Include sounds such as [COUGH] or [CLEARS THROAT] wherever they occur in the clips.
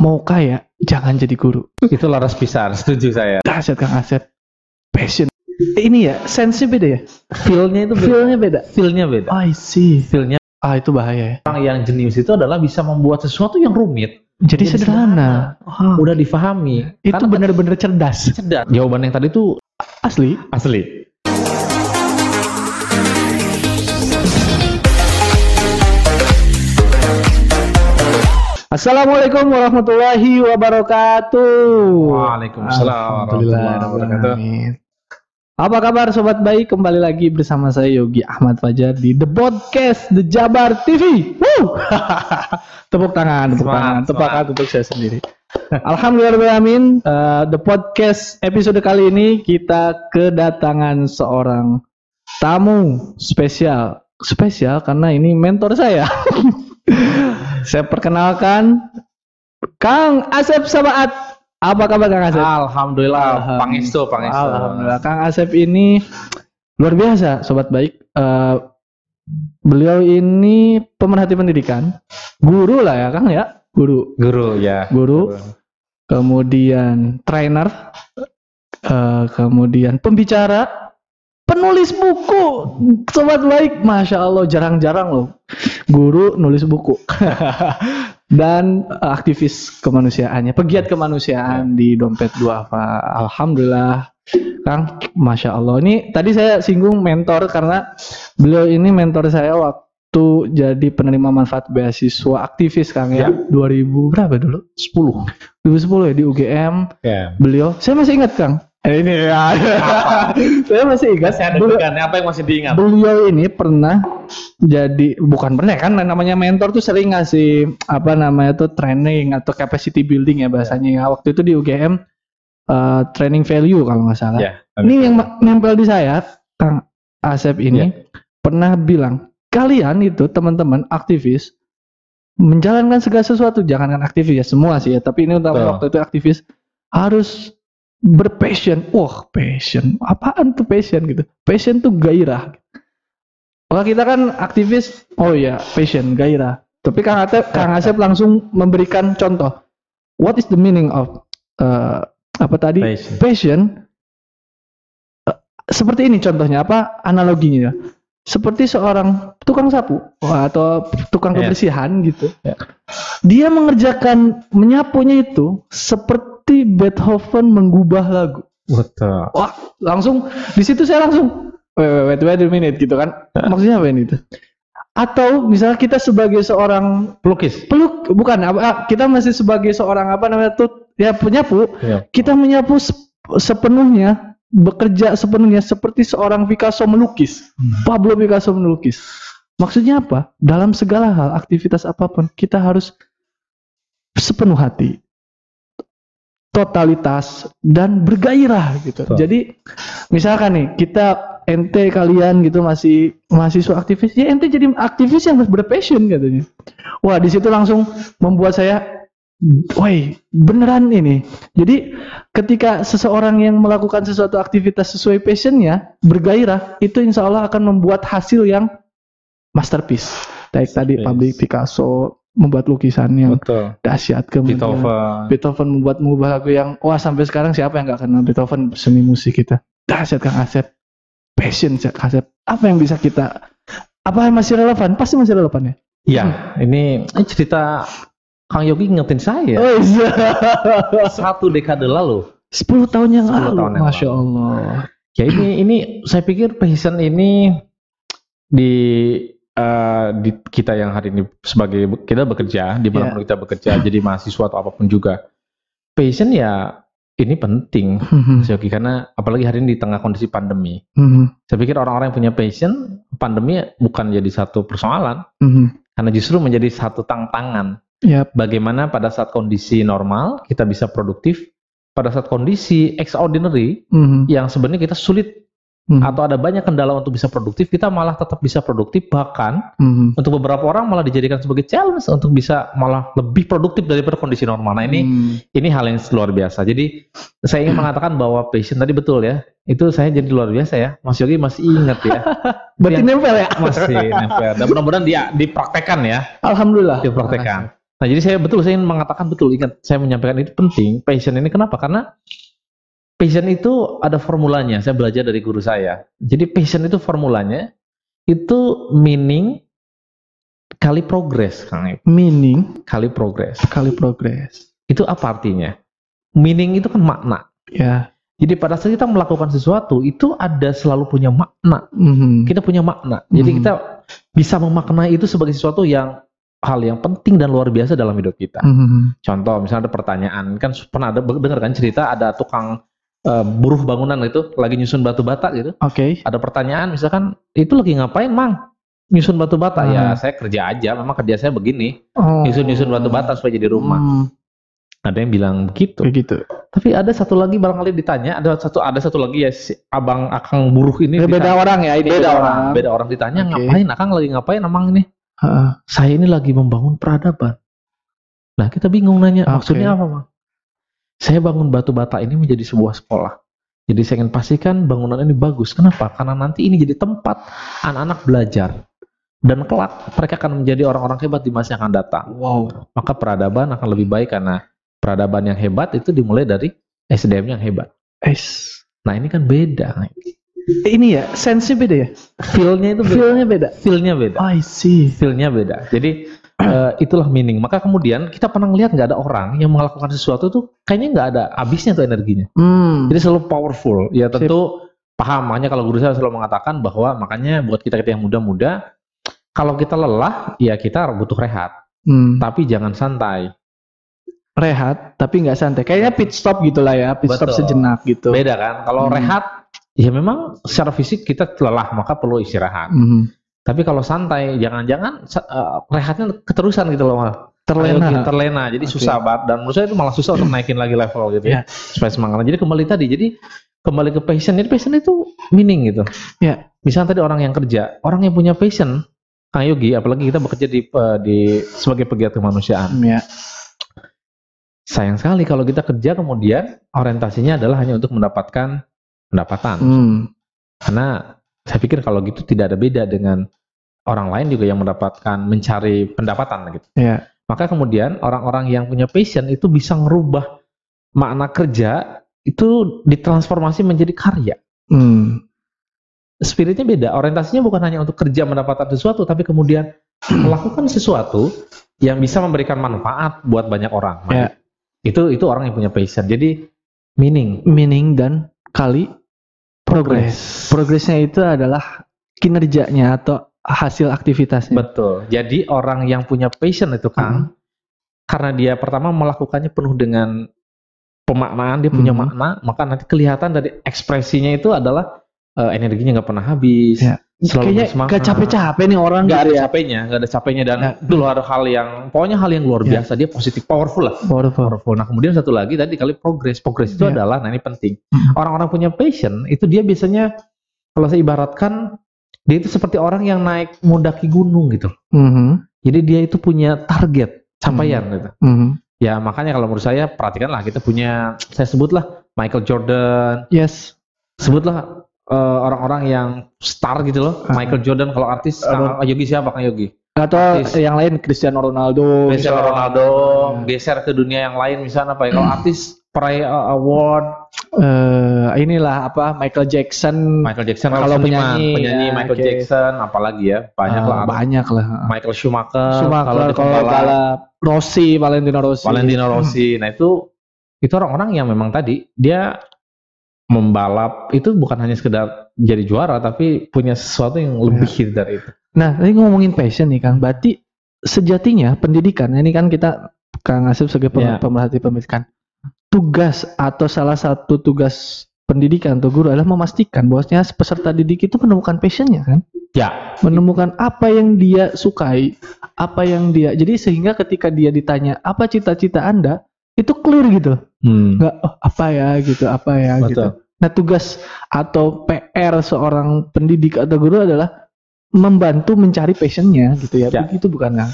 mau kaya jangan jadi guru. Itu laras besar, setuju saya. Dahsyat Kang Asep. Passion. Ini ya, sense-nya beda ya? Feel-nya itu beda. Feel-nya beda. Feel-nya beda. I see. Feel-nya Ah, itu bahaya ya. orang yang jenius itu adalah bisa membuat sesuatu yang rumit Jadi Jadi sederhana. Ah, udah difahami. itu benar-benar cerdas. cerdas. Jawaban yang tadi itu Asli. asli. Assalamualaikum warahmatullahi wabarakatuh. Waalaikumsalam Alhamdulillah. warahmatullahi wabarakatuh. Apa kabar sobat baik? Kembali lagi bersama saya Yogi Ahmad Fajar di The Podcast The Jabar TV. Woo! [LAUGHS] tepuk tangan, tepuk Semangat, tangan, tepuk tangan untuk saya sendiri. Alhamdulillahirobbilalamin. Uh, The Podcast episode kali ini kita kedatangan seorang tamu spesial. Spesial karena ini mentor saya. [LAUGHS] saya perkenalkan Kang Asep Sabaat. Apa kabar Kang Asep? Alhamdulillah, pangestu, pangestu. Alhamdulillah. Kang Asep ini luar biasa, sobat baik. Eh, beliau ini pemerhati pendidikan, guru lah ya Kang ya, guru, Guru ya. guru, kemudian trainer, eh, kemudian pembicara, penulis buku, sobat baik, masya Allah jarang-jarang loh, guru nulis buku. [LAUGHS] dan aktivis kemanusiaannya, pegiat kemanusiaan di dompet duafa. Alhamdulillah, Kang, masya Allah. Ini tadi saya singgung mentor karena beliau ini mentor saya waktu jadi penerima manfaat beasiswa aktivis, Kang ya. 2000 berapa dulu? 10. 2010 ya di UGM. Ya. Beliau, saya masih ingat, Kang. Ini ya. [LAUGHS] saya masih ingat. Ada Beliau- bukan? Apa yang masih diingat? beliau ini pernah jadi bukan pernah kan namanya mentor tuh sering ngasih apa namanya tuh training atau capacity building ya bahasanya ya. waktu itu di UGM eh, training value kalau nggak salah Ya. ini yang nempel di saya Kang Asep ini Ya. pernah bilang kalian itu teman-teman aktivis menjalankan segala sesuatu jangankan aktivis ya semua sih ya tapi ini Betul. waktu itu aktivis harus berpassion. Wah passion. Apaan tuh passion gitu? Passion tuh gairah. Kalau kita kan aktivis oh ya passion gairah. Tapi Kang Asep Kang Asep langsung memberikan contoh. What is the meaning of uh, apa tadi? Passion. passion. Eh, seperti ini contohnya apa analoginya? Ya seperti seorang tukang sapu atau tukang Ya. kebersihan gitu. Ya. dia mengerjakan menyapunya itu seperti Beethoven mengubah lagu. Betul. wah langsung di situ saya langsung wait wait wait, wait a minute gitu kan. Maksudnya apa ini tuh atau misalnya kita sebagai seorang Pelukis. peluk bukan apa ah, kita masih sebagai seorang apa namanya tuh ya penyapu Ya. kita menyapu sep- sepenuhnya bekerja sepenuhnya seperti seorang Picasso melukis. Pablo Picasso melukis. Maksudnya apa? Dalam segala hal aktivitas apa pun kita harus sepenuh hati totalitas dan bergairah gitu. Betul. jadi misalkan nih kita ente kalian gitu masih mahasiswa aktivis ya ente jadi aktivis yang harus berpassion katanya. Wah di situ langsung membuat saya woi beneran ini. Jadi ketika seseorang yang melakukan sesuatu aktivitas sesuai passionnya bergairah itu insya Allah akan membuat hasil yang masterpiece. Baik tadi pabrik Picasso membuat lukisan yang Betul. dahsyat kemudian. Beethoven. Beethoven membuat mengubah lagu yang wah sampai sekarang siapa yang nggak kenal Beethoven? Seni musik kita. Dahsyat Kang Asep. Passion Kang Asep. Apa yang bisa kita apa yang masih relevan? Pasti masih relevan ya? Ya, ini ini cerita Kang Yogi ngingetin saya. oh iya. Satu dekade lalu. 10 tahun yang 10 lalu. tahun yang masya Allah. Ya ini ini saya pikir passion ini di eh, di kita yang hari ini sebagai kita bekerja di mana Ya. kita bekerja jadi mahasiswa atau apa pun juga passion ya ini penting Hmm, Yogi karena apalagi hari ini di tengah kondisi pandemi. Hmm, saya pikir orang-orang yang punya passion pandemi bukan jadi satu persoalan hmm. karena justru menjadi satu tantangan. Ya bagaimana pada saat kondisi normal kita bisa produktif pada saat kondisi extraordinary hmm, yang sebenarnya kita sulit hmm, atau ada banyak kendala untuk bisa produktif, kita malah tetap bisa produktif. Bahkan hmm. untuk beberapa orang malah dijadikan sebagai challenge untuk bisa malah lebih produktif daripada kondisi normal. Nah ini Hmm. ini hal yang luar biasa. Jadi saya ingin mengatakan bahwa passion tadi betul ya. Itu saya jadi luar biasa ya. Mas Yogi masih ingat ya. [LAUGHS] berarti Yang- nempel ya masih nempel. Dan mudah-mudahan dia dipraktekkan ya. Alhamdulillah Dipraktekkan. Nah, jadi saya betul saya ingin mengatakan betul ingat saya menyampaikan itu penting. Passion ini kenapa? Karena passion itu ada formulanya. Saya belajar dari guru saya. Jadi passion itu formulanya itu meaning kali progress, Kang. Meaning Kali progress. kali progress. Itu apa artinya? Meaning itu kan makna. Ya. Jadi pada saat kita melakukan sesuatu itu ada selalu punya makna. Mhm. Kita punya makna. Jadi Hmm. kita bisa memaknai itu sebagai sesuatu yang hal yang penting dan luar biasa dalam hidup kita. Mhm. Contoh misalnya ada pertanyaan kan pernah ada dengar kan cerita ada tukang eh, buruh bangunan itu lagi nyusun batu bata gitu. Oke. Ada pertanyaan misalkan itu lagi ngapain mang? Nyusun batu bata Hmm. ya saya kerja aja. Memang kerja saya begini. Oh. Nyusun nyusun batu bata supaya jadi rumah. Hmm, Ada yang bilang begitu. begitu. Tapi ada satu lagi barangkali ditanya ada satu ada satu lagi ya si abang akang buruh ini beda ditanya- orang ya, ini beda orang beda orang ditanya Oke. ngapain akang lagi ngapain emang ini Heeh. saya ini lagi membangun peradaban. Nah, kita bingung nanya, Oke. maksudnya apa, Bang? Saya bangun batu bata ini menjadi sebuah sekolah. Jadi saya ingin pastikan bangunan ini bagus. Kenapa? Karena nanti ini jadi tempat anak-anak belajar. Dan kelak mereka akan menjadi orang-orang hebat di masa yang akan datang. Wow. Maka peradaban akan lebih baik karena peradaban yang hebat itu dimulai dari SDM yang hebat. Es. Nah, ini kan beda. Ini ya, sense beda ya? Feel-nya itu beda. Feel-nya beda. Feel-nya beda. I see. feel-nya beda. Jadi eh, itulah meaning. Maka kemudian kita pernah lihat nggak ada orang yang melakukan sesuatu tuh kayaknya nggak ada habisnya tuh energinya. Hmm. Jadi selalu powerful. Ya tentu paham. Makanya kalau guru saya selalu mengatakan bahwa makanya buat kita kita yang muda-muda, kalau kita lelah, ya kita butuh rehat. Hmm. Tapi jangan santai. Rehat, tapi nggak santai. Kayaknya pit stop gitulah ya, pit stop Betul. sejenak gitu. Beda kan? Kalau Hmm. rehat, ya memang secara fisik kita lelah, maka perlu istirahat. Mhm. Tapi kalau santai, jangan-jangan eh, rehatnya keterusan gitu loh. Mas. Terlena. Ayo, terlena jadi Oke. susah banget dan menurut saya itu malah susah untuk naikin lagi level gitu ya Ya. supaya semangat jadi kembali tadi jadi kembali ke passion jadi passion itu meaning gitu Ya. misalnya tadi orang yang kerja orang yang punya passion Kang Yogi apalagi kita bekerja di eh, di sebagai pegiat kemanusiaan Ya. sayang sekali kalau kita kerja kemudian orientasinya adalah hanya untuk mendapatkan pendapatan Hmm. karena saya pikir kalau gitu tidak ada beda dengan orang lain juga yang mendapatkan mencari pendapatan gitu Ya. Maka kemudian orang-orang yang punya passion itu bisa ngerubah makna kerja itu ditransformasi menjadi karya. Hmm. Spiritnya beda, orientasinya bukan hanya untuk kerja mendapatkan sesuatu, tapi kemudian [CLEARS THROAT] melakukan sesuatu yang bisa memberikan manfaat buat banyak orang. Ya. Itu itu orang yang punya passion. Jadi meaning. Meaning dan kali progress. Progresnya itu adalah kinerjanya atau hasil aktivitasnya. Betul. Jadi orang yang punya passion itu Kang, karena dia pertama melakukannya penuh dengan pemaknaan, dia punya Mhm. makna, maka nanti kelihatan dari ekspresinya itu adalah eh, energinya nggak pernah habis. Ya. Selalu Kayaknya bersemangat. gak capek-capek nih orang Nggak ada ya. capeknya, nggak ada capeknya dan Ya. itu loh ada hal yang pokoknya hal yang luar Ya. biasa. Dia positif, powerful lah. Powerful. Powerful. Nah kemudian satu lagi tadi kali progress. Progress itu Ya. adalah, nah ini penting. Mhm. Orang-orang punya passion itu dia biasanya kalau saya ibaratkan dia itu seperti orang yang naik mendaki gunung gitu. Mhm. Jadi dia itu punya target capaian gitu. Mhm. Ya makanya kalau menurut saya perhatikanlah kita punya saya sebutlah Michael Jordan, Yes. sebutlah eh, orang-orang yang star gitu loh. Ah. Michael Jordan kalau artis Aduh. Kang Yogi siapa Kang Yogi? Atau Artis. yang lain Cristiano Ronaldo. Cristiano misalnya. Ronaldo Hmm. geser ke dunia yang lain misalnya apa ya? Kalau artis peraih eh, award Eh, inilah apa Michael Jackson. Michael Jackson Kalau penyanyi, penyanyi ya, Michael oke. Jackson apalagi ya banyak Eh, lah banyak lah. Michael Schumacher, Schumacher kalau kalau balap Rossi, Valentino Rossi. Valentino Rossi. Nah itu itu orang-orang yang memang tadi dia membalap itu bukan hanya sekedar jadi juara tapi punya sesuatu yang lebih dari itu. Nah, tadi ngomongin passion nih Kang. Berarti sejatinya pendidikan ini kan kita Kang Asif sebagai pem- Ya. pemerhati pendidikan. Tugas atau salah satu tugas pendidikan atau guru adalah memastikan bahwasanya peserta didik itu menemukan passionnya kan, Ya, menemukan apa yang dia sukai, apa yang dia. Jadi sehingga ketika dia ditanya apa cita-cita Anda, itu clear gitu. hmm, Enggak oh, apa ya gitu, apa ya gitu. betul. Nah, tugas atau PR seorang pendidik atau guru adalah membantu mencari passionnya gitu ya. Ya. Begitu bukan Kang?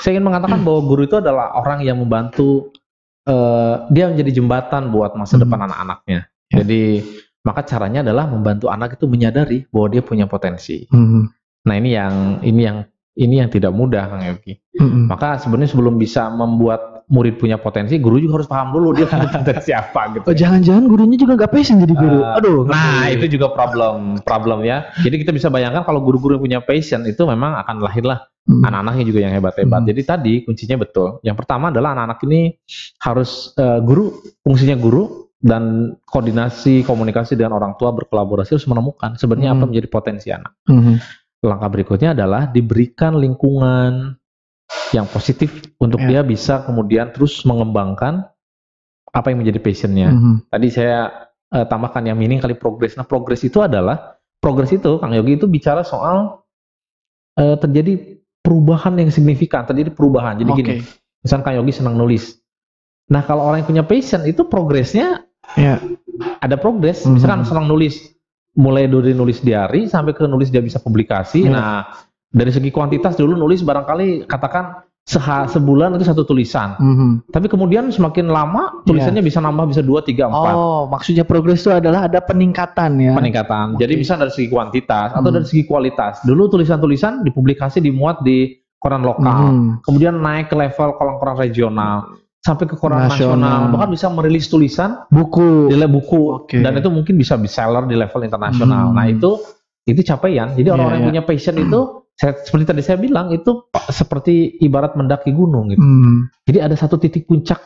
Saya ingin mengatakan [CLEARS THROAT] bahwa guru itu adalah orang yang membantu eh, dia menjadi jembatan buat masa Hmm. depan anak-anaknya. Ya. Jadi maka caranya adalah membantu anak itu menyadari bahwa dia punya potensi. Hmm. Nah ini yang ini yang ini yang tidak mudah Kang Yogi. Mm-mm. Maka sebenarnya sebelum bisa membuat murid punya potensi, guru juga harus paham dulu dia [LAUGHS] punya potensi apa gitu. Oh, jangan-jangan gurunya juga nggak passion jadi guru. Eh, Aduh. Nah, itu juga problem problem ya. Jadi kita bisa bayangkan kalau guru-guru yang punya passion itu memang akan lahirlah Mm. anak-anaknya juga yang hebat-hebat. Hmm. Jadi tadi kuncinya betul. Yang pertama adalah anak-anak ini harus eh, guru fungsinya guru dan koordinasi komunikasi dengan orang tua berkolaborasi harus menemukan sebenarnya apa Hmm. menjadi potensi anak. Mhm. Langkah berikutnya adalah diberikan lingkungan yang positif untuk Ya. dia bisa kemudian terus mengembangkan apa yang menjadi passionnya. Mhm. Tadi saya eh, tambahkan yang mining kali progres. Nah, progres itu adalah progres itu Kang Yogi itu bicara soal eh, terjadi perubahan yang signifikan, terjadi perubahan. Jadi Oke. gini, misalnya Kang Yogi senang nulis. Nah, kalau orang yang punya passion itu progresnya Ya. ada progres. Mhm. Misalkan senang nulis, mulai dari nulis diary sampai ke nulis dia bisa publikasi. Ya. Nah, dari segi kuantitas dulu nulis barangkali katakan seha, sebulan itu satu tulisan. Mhm. Tapi kemudian semakin lama tulisannya bisa nambah bisa dua, tiga, empat. Oh, maksudnya progres itu adalah ada peningkatan ya. peningkatan. Jadi Oke. bisa dari segi kuantitas atau Hmm. dari segi kualitas. Dulu tulisan-tulisan dipublikasi dimuat di koran lokal, Mhm. kemudian naik ke level koran-koran regional, sampai ke koran Nasional. nasional, bahkan bisa merilis tulisan Buku. di level buku Oke. dan itu mungkin bisa bestseller di level internasional. Hmm. Nah itu itu capaian. Jadi Iya, orang-orang yang iya. punya passion itu [CLEARS THROAT] saya, seperti tadi saya bilang itu seperti ibarat mendaki gunung gitu. Hmm. Jadi ada satu titik puncak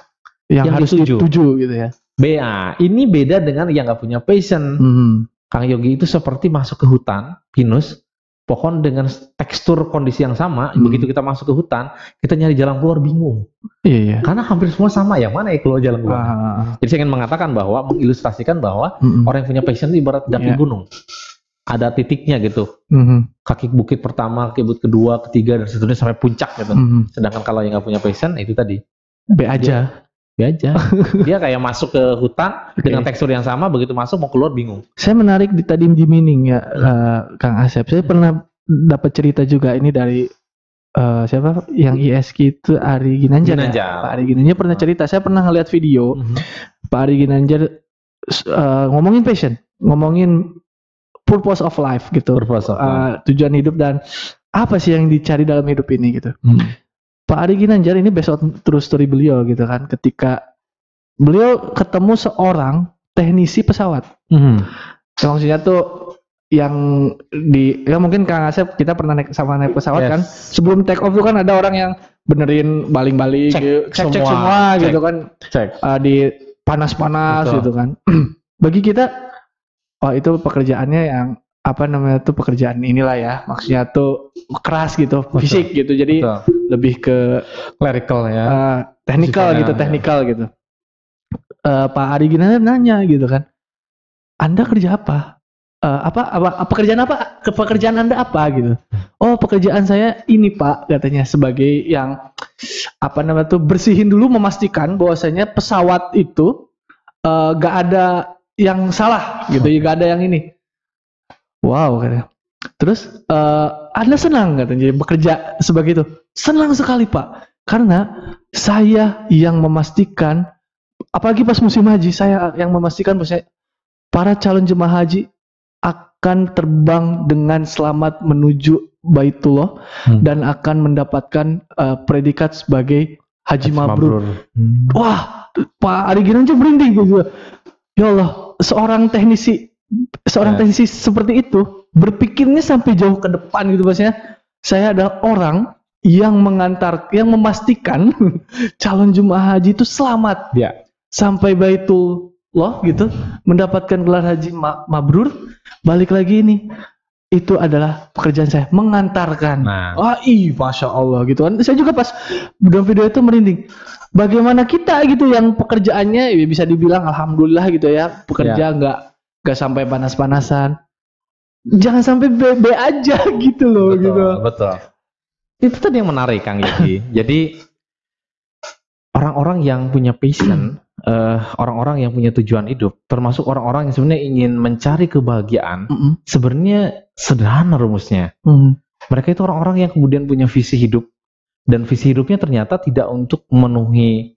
Yang, Yang harus dituju. dituju gitu ya. BA. Ini beda dengan yang nggak punya passion. Mhm. Kang Yogi itu seperti masuk ke hutan, pinus, pohon dengan tekstur kondisi yang sama. Hmm. Begitu kita masuk ke hutan, kita nyari jalan keluar bingung. Iya, iya. Karena hampir semua sama, yang mana ya keluar jalan keluar. Ah. Jadi saya ingin mengatakan bahwa, mengilustrasikan bahwa Mhm. orang yang punya passion itu ibarat daki Iya. gunung. Ada titiknya gitu. Mhm. Kaki bukit pertama, kaki bukit kedua, ketiga, dan seterusnya sampai puncak gitu. Mhm. Sedangkan kalau yang nggak punya passion, itu tadi. B aja. Dia aja. [LAUGHS] Dia kayak masuk ke hutan Oke. dengan tekstur yang sama, begitu masuk mau keluar bingung. Saya menarik di tadi di mining ya, eh, Kang Asep. Saya pernah dapat cerita juga ini dari eh, siapa yang ISK itu Ari Ginanjar. ya? Ginanjar. Pak Ari Ginanjar pernah cerita. Saya pernah ngeliat video Mhm. Pak Ari Ginanjar eh, ngomongin passion, ngomongin purpose of life gitu, Purpose of Eh, tujuan hidup dan apa sih yang dicari dalam hidup ini gitu. Hmm. Pak Ari Ginanjar ini on true story beliau gitu kan, ketika beliau ketemu seorang teknisi pesawat. Mhm. Ya, maksudnya tuh yang di ya mungkin Kang Asep kita pernah naik sama naik pesawat Yes. kan sebelum take off tuh kan ada orang yang benerin baling-baling Cek- gitu, cek cek semua, semua, cek. gitu kan Cek. uh, di panas-panas gitu kan bagi kita oh itu pekerjaannya yang apa namanya tuh pekerjaan inilah ya maksudnya tuh keras gitu fisik gitu jadi Betul. lebih ke Clerical ya. uh, teknikal Sifatnya, gitu, ya. teknikal gitu. Eh, Pak Ari Ginanjar nanya gitu kan, Anda kerja apa? Eh, apa, apa, apa pekerjaan apa? Ke pekerjaan Anda apa gitu? Oh pekerjaan saya ini Pak katanya sebagai yang apa namanya tuh bersihin dulu memastikan bahwasanya pesawat itu eh, gak ada yang salah gitu, ya gak ada yang ini. Wow katanya. Terus eh, Anda senang katanya jadi bekerja sebagai itu? Senang sekali Pak, karena saya yang memastikan, apalagi pas musim haji, saya yang memastikan bahwa para calon jemaah haji akan terbang dengan selamat menuju Baitullah Hmm. dan akan mendapatkan eh, predikat sebagai haji mabrur. Hmm. Wah, Pak Ari Ginanjar merinding gitu. Ya Allah, seorang teknisi, seorang Ya. teknisi seperti itu berpikirnya sampai jauh ke depan gitu maksudnya. Saya adalah orang yang mengantar, yang memastikan [LAUGHS] calon jemaah haji itu selamat Ya. sampai Baitullah gitu, mendapatkan gelar haji ma- mabrur. Balik lagi ini, itu adalah pekerjaan saya mengantarkan. Nah, Wah, ih, masya Allah gitu kan. Saya juga pas dalam video itu merinding. Bagaimana kita gitu yang pekerjaannya ya bisa dibilang alhamdulillah gitu ya, pekerja nggak nggak sampai panas-panasan. Jangan sampai B, B aja [LAUGHS] gitu loh betul, gitu. betul. Itu tadi yang menarik Kang Yogi. [LAUGHS] Jadi orang-orang yang punya passion, eh, orang-orang yang punya tujuan hidup, termasuk orang-orang yang sebenarnya ingin mencari kebahagiaan, Mm-mm. sebenarnya sederhana rumusnya. Mm. Mereka itu orang-orang yang kemudian punya visi hidup dan visi hidupnya ternyata tidak untuk memenuhi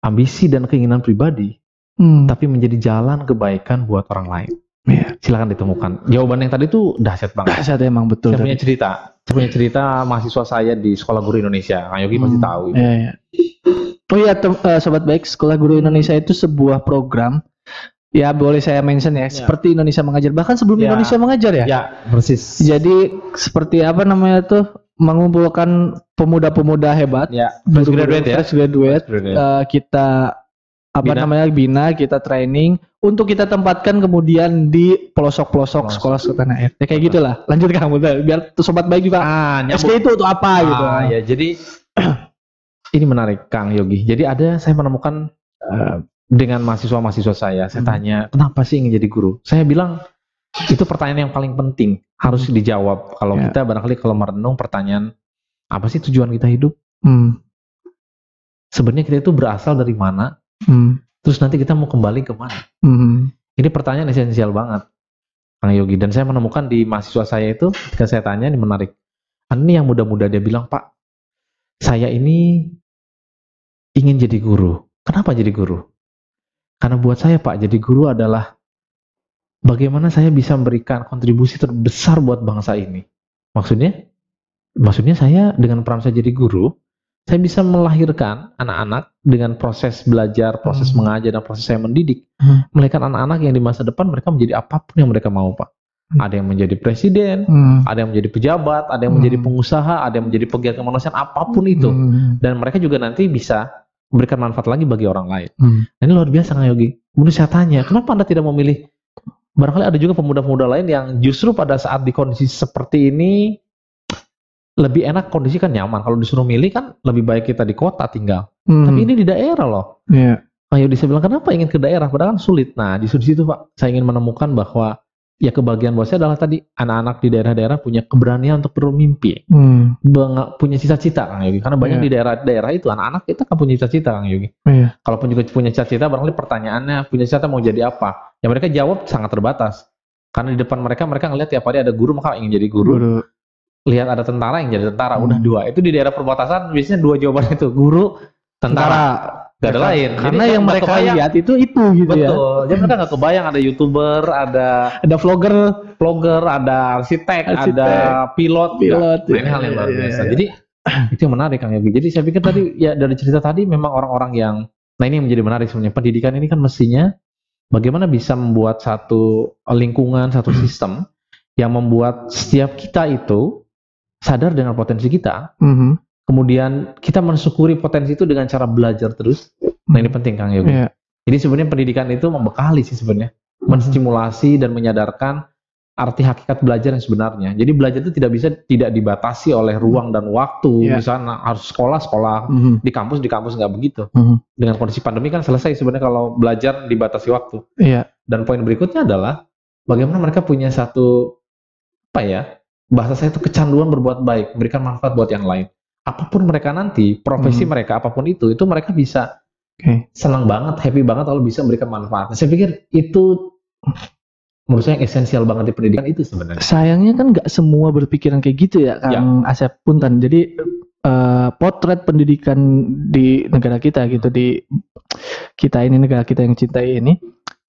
ambisi dan keinginan pribadi, Mm. tapi menjadi jalan kebaikan buat orang lain. Iya. Silakan ditemukan. Jawaban yang tadi itu dahsyat banget. Dahsyat emang betul. Saya tadi. punya cerita. Saya punya cerita mahasiswa saya di Sekolah Guru Indonesia. Kang Yogi pasti Hmm, tahu. Iya, iya. Oh iya, tem- eh, sobat baik, Sekolah Guru Indonesia itu sebuah program. Ya boleh saya mention ya, seperti Indonesia mengajar. Bahkan sebelum Ya. Indonesia mengajar ya. Ya, persis. Jadi seperti apa namanya tuh mengumpulkan pemuda-pemuda hebat, Ya, fresh graduate ya. fresh graduate, Graduate. eh, kita apa Bina. namanya bina, kita training untuk kita tempatkan kemudian di pelosok-pelosok Pelosok. sekolah setanah air. Ya kayak gitulah. Lanjut kamu tuh, biar sobat baik juga. Ah. SD itu tuh apa gitu. Ah, ya, jadi ini menarik Kang Yogi. Jadi ada saya menemukan eh, dengan mahasiswa-mahasiswa saya, saya Hmm. tanya, kenapa sih ingin jadi guru? Saya bilang itu pertanyaan yang paling penting, harus dijawab. Kalau Ya. kita barangkali kalau merenung pertanyaan apa sih tujuan kita hidup? Hmm. Sebenarnya kita itu berasal dari mana? Hmm. Terus nanti kita mau kembali ke mana? Hmm. Ini pertanyaan esensial banget, Kang Yogi. Dan saya menemukan di mahasiswa saya itu, ketika saya tanya, ini menarik. Ini yang muda-muda dia bilang, Pak, saya ini ingin jadi guru. Kenapa jadi guru? Karena buat saya, Pak, jadi guru adalah bagaimana saya bisa memberikan kontribusi terbesar buat bangsa ini. Maksudnya, maksudnya saya dengan peran saya jadi guru, saya bisa melahirkan anak-anak dengan proses belajar, proses Hmm. mengajar, dan proses saya mendidik Hmm. melahirkan anak-anak yang di masa depan mereka menjadi apa pun yang mereka mau pak. Ada yang menjadi presiden Hmm. ada yang menjadi pejabat ada yang menjadi Hmm. pengusaha ada yang menjadi pegiat kemanusiaan apa pun itu Hmm. dan mereka juga nanti bisa memberikan manfaat lagi bagi orang lain Hmm. Nah, ini luar biasa Kang Yogi kemudian saya tanya kenapa anda tidak memilih barangkali ada juga pemuda-pemuda lain yang justru pada saat di kondisi seperti ini lebih enak kondisi kan nyaman kalau disuruh milih kan lebih baik kita di kota tinggal Hmm. tapi ini di daerah loh Iya. Ayo saya bilang kenapa ingin ke daerah padahal kan sulit. Nah di situ Pak saya ingin menemukan bahwa ya kebahagiaan buat saya adalah tadi anak-anak di daerah-daerah punya keberanian untuk bermimpi, Hmm. Punya cita-cita Kang Yogi. Karena banyak Iya. di daerah-daerah itu anak-anak kita kan punya cita-cita Kang Yogi. Iya. Kalaupun juga punya cita-cita barangkali pertanyaannya punya cita-cita mau jadi apa? Ya mereka jawab sangat terbatas. Karena di depan mereka mereka ngelihat tiap hari ada guru maka ingin jadi guru. Guru. Lihat ada tentara yang jadi tentara udah Hmm. dua. Itu di daerah perbatasan biasanya dua jawaban itu guru tentara. Gak ada lain. Jadi Karena nggak- yang mereka kebayang. lihat itu itu gitu ya. Betul. Jadi mereka nggak kebayang ada youtuber, ada Ada vlogger, vlogger, ada arsitek, Arsitek, ada pilot. pilot. Nah, ini hal yang luar Iya, biasa. iya, iya. Jadi [CLEARS THROAT] itu yang menarik Kang Yogi. Jadi saya pikir tadi ya dari cerita tadi memang orang-orang yang nah ini yang menjadi menarik sebenarnya. Pendidikan ini kan mestinya bagaimana bisa membuat satu lingkungan, satu sistem yang membuat setiap kita itu sadar dengan potensi kita, Mhm. Kemudian kita mensyukuri potensi itu dengan cara belajar terus. Nah ini penting Kang Yogi. Iya. Jadi sebenarnya pendidikan itu membekali sih sebenarnya, Hmm. menstimulasi dan menyadarkan arti hakikat belajar yang sebenarnya. Jadi belajar itu tidak bisa tidak dibatasi oleh ruang dan waktu. Iya. Misalnya harus sekolah sekolah, Mhm. di kampus di kampus nggak begitu. Mhm. Dengan kondisi pandemi kan selesai sebenarnya kalau belajar dibatasi waktu. Iya. Dan poin berikutnya adalah bagaimana mereka punya satu apa ya bahasa saya itu kecanduan berbuat baik, memberikan manfaat buat yang lain. Apa pun mereka nanti, profesi Hmm. mereka apa pun itu, itu mereka bisa Oke. senang banget, happy banget kalau bisa memberikan manfaat. Nah, saya pikir itu menurut saya yang esensial banget di pendidikan itu sebenarnya. Sayangnya kan nggak semua berpikiran kayak gitu ya, Kang Asep Punten. Jadi eh, potret pendidikan di negara kita gitu di kita ini negara kita yang cintai ini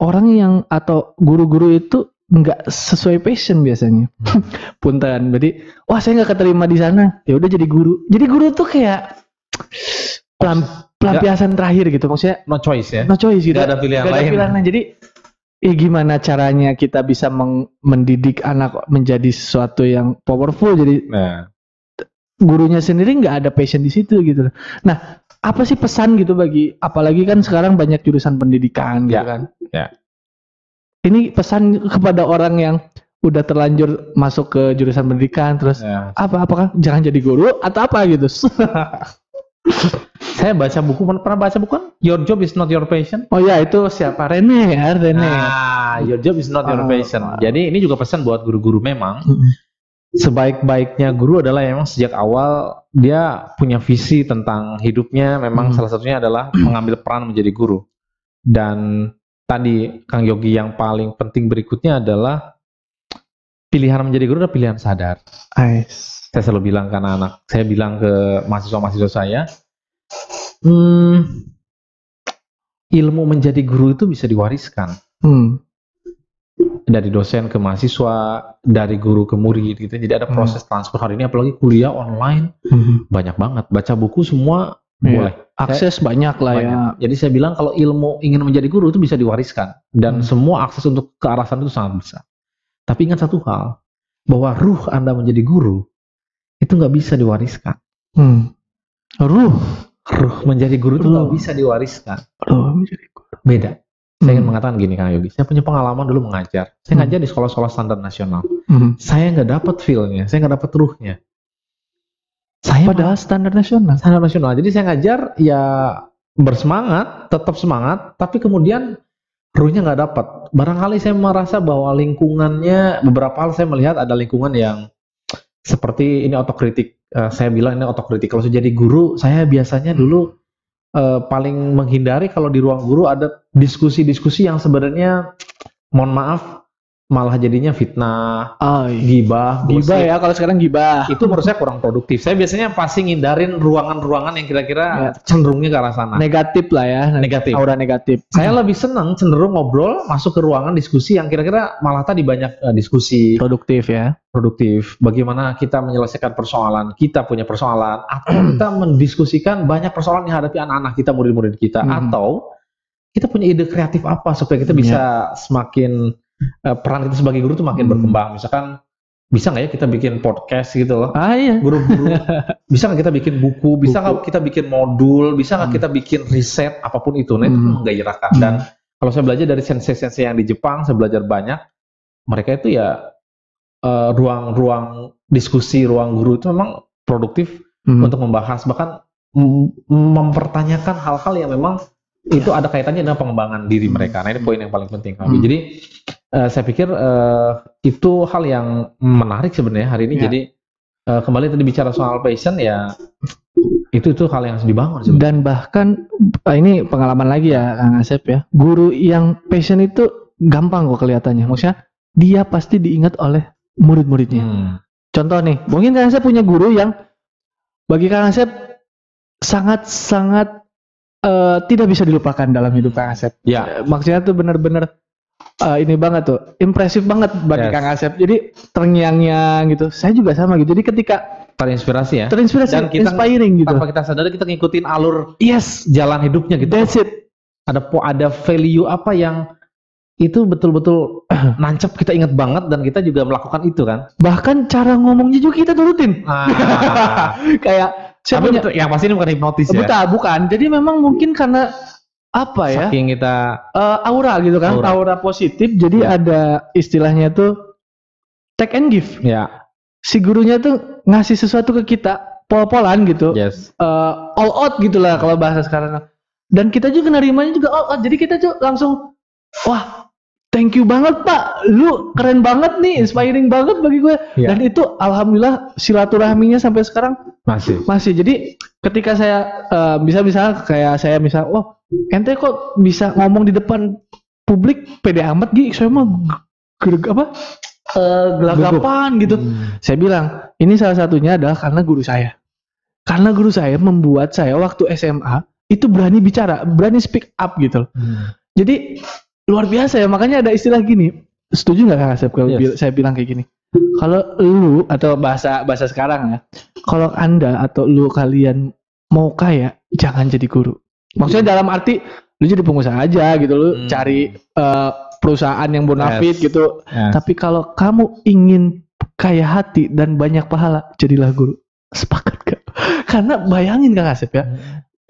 orang yang atau guru-guru itu nggak sesuai passion biasanya. [LAUGHS] Punten. Jadi wah saya nggak keterima di sana, ya udah jadi guru. Jadi guru tuh kayak pelam- pelampiasan terakhir gitu maksudnya No choice ya. no choice gitu. Ada pilihan Gak ada lain. pilihan lain. Jadi eh, gimana caranya kita bisa meng- mendidik anak menjadi sesuatu yang powerful jadi Nah, gurunya sendiri nggak ada passion di situ gitu. Nah, apa sih pesan gitu bagi apalagi kan sekarang banyak jurusan pendidikan gitu Ya, kan. ya. Ini pesan kepada orang yang udah terlanjur masuk ke jurusan pendidikan terus ya. apa apakah jangan jadi guru atau apa gitu. [LAUGHS] Saya baca buku, pernah baca buku kan? Your job is not your passion. oh ya itu siapa Rene ya Rene. Nah, your job is not your Ah. passion. Jadi ini juga pesan buat guru-guru memang. Sebaik-baiknya guru adalah memang sejak awal dia punya visi tentang hidupnya. Memang Hmm. salah satunya adalah mengambil peran menjadi guru. Dan tadi Kang Yogi yang paling penting berikutnya adalah pilihan menjadi guru adalah pilihan sadar. Ais. Saya selalu bilang ke anak-anak, saya bilang ke mahasiswa-mahasiswa saya, hmm, ilmu menjadi guru itu bisa diwariskan. Hmm. dari dosen ke mahasiswa, dari guru ke murid gitu. Jadi ada Hmm. proses transfer hari ini apalagi kuliah online banyak banget. Baca buku semua Iya. boleh. Akses banyak lah ya. Banyak. Jadi saya bilang kalau ilmu ingin menjadi guru itu bisa diwariskan dan Hmm. semua akses untuk ke arah sana itu sangat besar. Tapi ingat satu hal bahwa ruh Anda menjadi guru itu nggak bisa diwariskan. Hmm. Ruh, Ruh menjadi guru itu nggak bisa diwariskan. ruh menjadi guru. Beda. Saya ingin Hmm. mengatakan gini Kang Yogi, saya punya pengalaman dulu mengajar. Saya Hmm. ngajar di sekolah-sekolah standar nasional. Hmm. Saya nggak dapat feel-nya, saya nggak dapat ruhnya. Saya Padahal standar nasional. standar nasional. Jadi saya ngajar ya bersemangat, tetap semangat, tapi kemudian ruhnya nggak dapat. Barangkali saya merasa bahwa lingkungannya beberapa hal saya melihat ada lingkungan yang seperti ini otokritik. Eh, saya bilang ini otokritik. Kalau saya jadi guru, saya biasanya dulu eh, paling menghindari kalau di ruang guru ada diskusi-diskusi yang sebenarnya mohon maaf malah jadinya fitnah, Oh, gibah, Gibah gosip ya, kalau sekarang gibah. itu menurut saya kurang produktif. Saya biasanya pasti ngindarin ruangan-ruangan yang kira-kira Ya. cenderungnya ke arah sana. Negatif lah ya. Negatif. Aura negatif. [CLEARS THROAT] Saya lebih senang cenderung ngobrol masuk ke ruangan diskusi yang kira-kira malah tadi banyak eh, diskusi Produktif ya. produktif. Bagaimana kita menyelesaikan persoalan, kita punya persoalan, atau [CLEARS THROAT] kita mendiskusikan banyak persoalan yang hadapi anak-anak kita, murid-murid kita, Hmm. atau kita punya ide kreatif apa supaya kita bisa semakin eh, peran kita sebagai guru itu makin Hmm. berkembang. Misalkan bisa nggak ya kita bikin podcast gitu loh? Ah iya. guru-guru [LAUGHS] bisa nggak kita bikin buku bisa nggak kita bikin modul bisa nggak Hmm. kita bikin riset apa pun itu nah itu Hmm. menggairahkan dan kalau saya belajar dari sensei-sensei yang di Jepang saya belajar banyak mereka itu ya eh, ruang-ruang diskusi ruang guru itu memang produktif Hmm. untuk membahas bahkan mem- mempertanyakan hal-hal yang memang itu ada kaitannya dengan pengembangan diri mereka. Nah ini poin yang paling penting. Hmm. Jadi eh, saya pikir eh, itu hal yang menarik sebenarnya hari ini. Ya. Jadi eh, kembali tadi bicara soal passion ya itu itu hal yang harus dibangun sebenarnya. Dan bahkan ah, ini pengalaman lagi ya Kang Asep ya. Guru yang passion itu gampang kok kelihatannya. Maksudnya dia pasti diingat oleh murid-muridnya. Hmm. Contoh nih, mungkin Kang Asep punya guru yang bagi Kang Asep sangat-sangat eh, tidak bisa dilupakan dalam hidup Kang Asep. Ya, Eh, Maksudnya tuh bener-bener eh, ini banget tuh, impresif banget bagi Yes. Kang Asep. Jadi terngiang-ngiang gitu. Saya juga sama gitu. Jadi ketika terinspirasi ya. terinspirasi, Dan kita- inspiring gitu. Tanpa kita sadari kita ngikutin alur Yes, jalan hidupnya gitu. that's it. Ada po ada value apa yang itu betul-betul [CLEARS THROAT] nancep kita ingat banget dan kita juga melakukan itu kan. Bahkan cara ngomongnya juga kita turutin. Ah. [LAUGHS] Kayak punya betul, yang pasti ini bukan hipnotis ya. Betul, bukan. Jadi memang mungkin karena apa ya? Saking kita eh, aura gitu kan, Aura. aura, positif. Jadi Ya. ada istilahnya tuh take and give. ya Si gurunya tuh ngasih sesuatu ke kita, pol-polan gitu. yes Eh, all out gitu lah kalau bahasa sekarang. Dan kita juga nerimanya juga all out. Jadi kita tuh langsung, wah, thank you banget pak, lu keren banget nih, inspiring banget bagi gue. Ya. Dan itu alhamdulillah silaturahminya sampai sekarang masih masih. Jadi ketika saya eh, bisa bisa kayak saya misal, oh ente kok bisa ngomong di depan publik pede amat gitu, saya mah gereg apa? Eh, gelagapan gitu. Hmm. Saya bilang, ini salah satunya adalah karena guru saya. Karena guru saya membuat saya waktu SMA itu berani bicara, berani speak up gitu. loh. Hmm. Jadi luar biasa ya, makanya ada istilah gini. Setuju nggak Kang Asep kalau Yes. saya bilang kayak gini? Kalau lu atau bahasa bahasa sekarang ya, kalau anda atau lu kalian mau kaya, jangan jadi guru. Maksudnya dalam arti lu jadi pengusaha aja gitu, lu Hmm. cari eh, perusahaan yang bonafit Yes. gitu. Ya. Tapi kalau kamu ingin kaya hati dan banyak pahala, jadilah guru. Sepakat gak? [LAUGHS] Karena bayangin Kang Asep ya,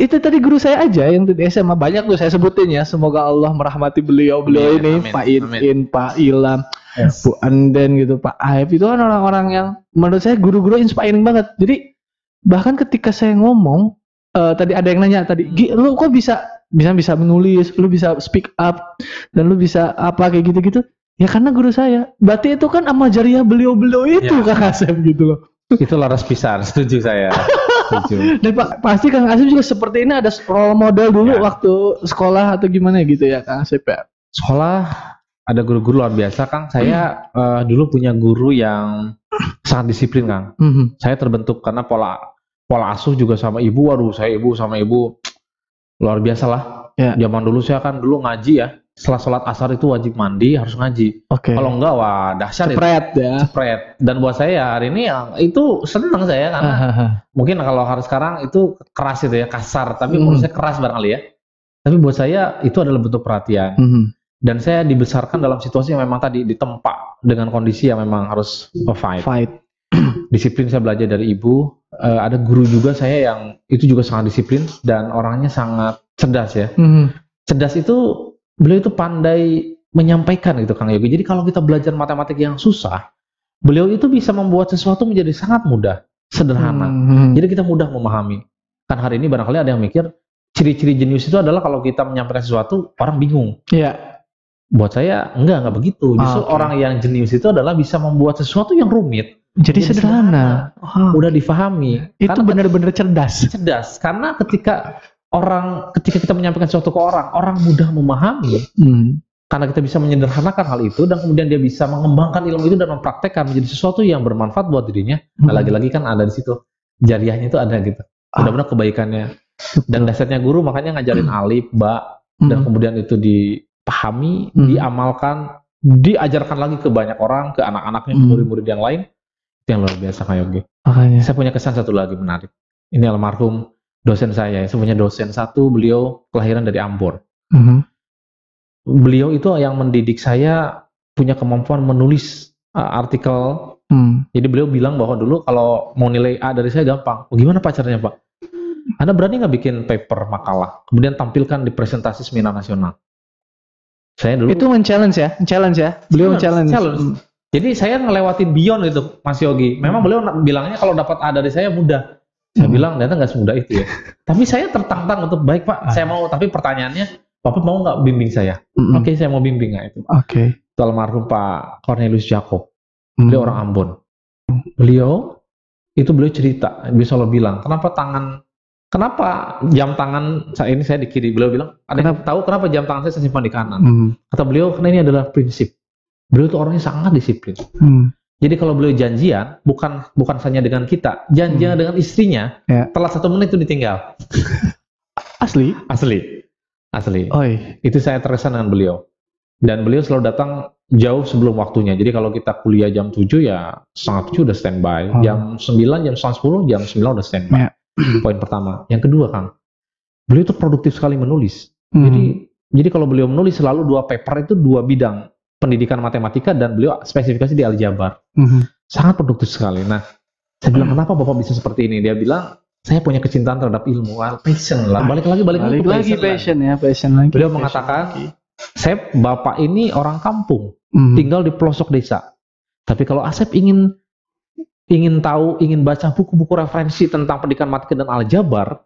itu tadi guru saya aja yang di SMA banyak tuh saya sebutin ya. Semoga Allah merahmati beliau-beliau Amin, ini, amin, Pak amin. Iin, Pak Ilham, Yes. Bu Anden gitu, Pak Aib itu kan orang-orang yang menurut saya guru-guru inspiring banget. Jadi bahkan ketika saya ngomong eh, tadi ada yang nanya tadi, Gi, lu kok bisa bisa bisa menulis, lu bisa speak up dan lu bisa apa kayak gitu-gitu? Ya karena guru saya. Berarti itu kan amal jariah beliau-beliau itu Ya. Kang Asep gitu loh. itu laras pisar [LAUGHS] setuju saya [LAUGHS] setuju [LAUGHS] Dan Pak pasti Kang Asep juga seperti ini ada role model dulu Ya. waktu sekolah atau gimana gitu ya Kang Asep ya. sekolah ada guru-guru luar biasa kang saya eh, dulu punya guru yang sangat disiplin kang Mhm. saya terbentuk karena pola pola asuh juga sama ibu waduh saya ibu sama ibu luar biasa lah Ya. zaman dulu saya kan dulu ngaji ya setelah sholat asar itu wajib mandi harus ngaji. Oke. Kalau enggak wah dahsyat itu. Spread ya. Spread. Dan buat saya hari ini yang itu senang saya karena mungkin kalau hari sekarang itu keras itu ya kasar, tapi Hmm. menurut saya keras barangkali ya. Tapi buat saya itu adalah bentuk perhatian. Mhm. Dan saya dibesarkan dalam situasi yang memang tadi ditempa dengan kondisi yang memang harus fight. Fight. [CLEARS THROAT] Disiplin saya belajar dari ibu. Eh, ada guru juga saya yang itu juga sangat disiplin dan orangnya sangat cerdas ya. Mhm. Cerdas itu beliau itu pandai menyampaikan gitu Kang Yogi. Jadi kalau kita belajar matematik yang susah, beliau itu bisa membuat sesuatu menjadi sangat mudah, sederhana. Mhm. Jadi kita mudah memahami. Kan hari ini barangkali ada yang mikir ciri-ciri jenius itu adalah kalau kita menyampaikan sesuatu orang bingung. Iya. Buat saya enggak enggak begitu. Justru Ah, oke. orang yang jenius itu adalah bisa membuat sesuatu yang rumit Jadi Jadi sederhana. Wah, mudah difahami. itu benar-benar cerdas. cerdas. Karena ketika orang ketika kita menyampaikan sesuatu ke orang, orang mudah memahami Hmm. karena kita bisa menyederhanakan hal itu dan kemudian dia bisa mengembangkan ilmu itu dan mempraktekkan menjadi sesuatu yang bermanfaat buat dirinya. Nah, Hmm. lagi-lagi kan ada di situ jariahnya itu ada gitu. Ah. Mudah-mudahan kebaikannya dan dasarnya guru makanya ngajarin alif, ba dan Hmm. kemudian itu dipahami, Hmm. diamalkan, diajarkan lagi ke banyak orang, ke anak-anaknya, ke Hmm. murid-murid yang lain. Itu yang luar biasa Kak Yogi. Makanya. Saya punya kesan satu lagi menarik. Ini almarhum dosen saya. Saya punya dosen satu, beliau kelahiran dari Ambon. Mhm. Beliau itu yang mendidik saya punya kemampuan menulis uh, artikel. Hmm. Jadi beliau bilang bahwa dulu kalau mau nilai A dari saya gampang. Oh, gimana pak caranya pak? Anda berani nggak bikin paper makalah, kemudian tampilkan di presentasi seminar nasional? Saya dulu Itu men-challenge ya, challenge ya. Beliau Challenge, challenge. challenge. Hmm. Jadi saya ngelewatin beyond itu, Mas Yogi. Memang beliau na- bilangnya kalau dapat A dari saya mudah. Saya Hmm. bilang ternyata nggak semudah itu ya. [LAUGHS] tapi saya tertantang untuk baik Pak, Ah. saya mau. Tapi pertanyaannya, Bapak mau nggak bimbing saya? Hmm. Oke, saya mau bimbing nggak itu. Oke. Itu almarhum Pak Cornelius Jacob. Hmm. Beliau orang Ambon. Beliau itu beliau cerita, beliau selalu bilang, kenapa tangan, kenapa jam tangan saya ini saya di kiri. Beliau bilang, ada yang tahu kenapa jam tangan saya saya simpan di kanan? Hmm. Kata beliau, karena ini adalah prinsip. Beliau itu orangnya sangat disiplin. Hmm. Jadi kalau beliau janjian, bukan bukan hanya dengan kita, janjian dengan istrinya, Ya. telat satu menit itu ditinggal. [LAUGHS] Asli. Asli, asli. Oi. Itu saya terkesan dengan beliau. Dan beliau selalu datang jauh sebelum waktunya. Jadi kalau kita kuliah jam 7 ya setengah 7 udah standby. Oh. Jam 9, jam setengah 10, jam 9 udah standby. Ya. [CLEARS THROAT] Poin pertama. Yang kedua Kang, beliau itu produktif sekali menulis. Hmm. Jadi jadi kalau beliau menulis selalu dua paper itu dua bidang pendidikan matematika dan beliau spesifikasi di aljabar. Mhm. sangat produktif sekali. Nah, saya bilang kenapa bapak bisa seperti ini? Dia bilang saya punya kecintaan terhadap ilmu, Well, passion lah. Balik lagi, balik, balik lagi lah. passion ya, passion lagi. Beliau passion mengatakan, lagi. Saya bapak ini orang kampung, Mhm. tinggal di pelosok desa. Tapi kalau Asep ingin ingin tahu, ingin baca buku-buku referensi tentang pendidikan matematika dan aljabar,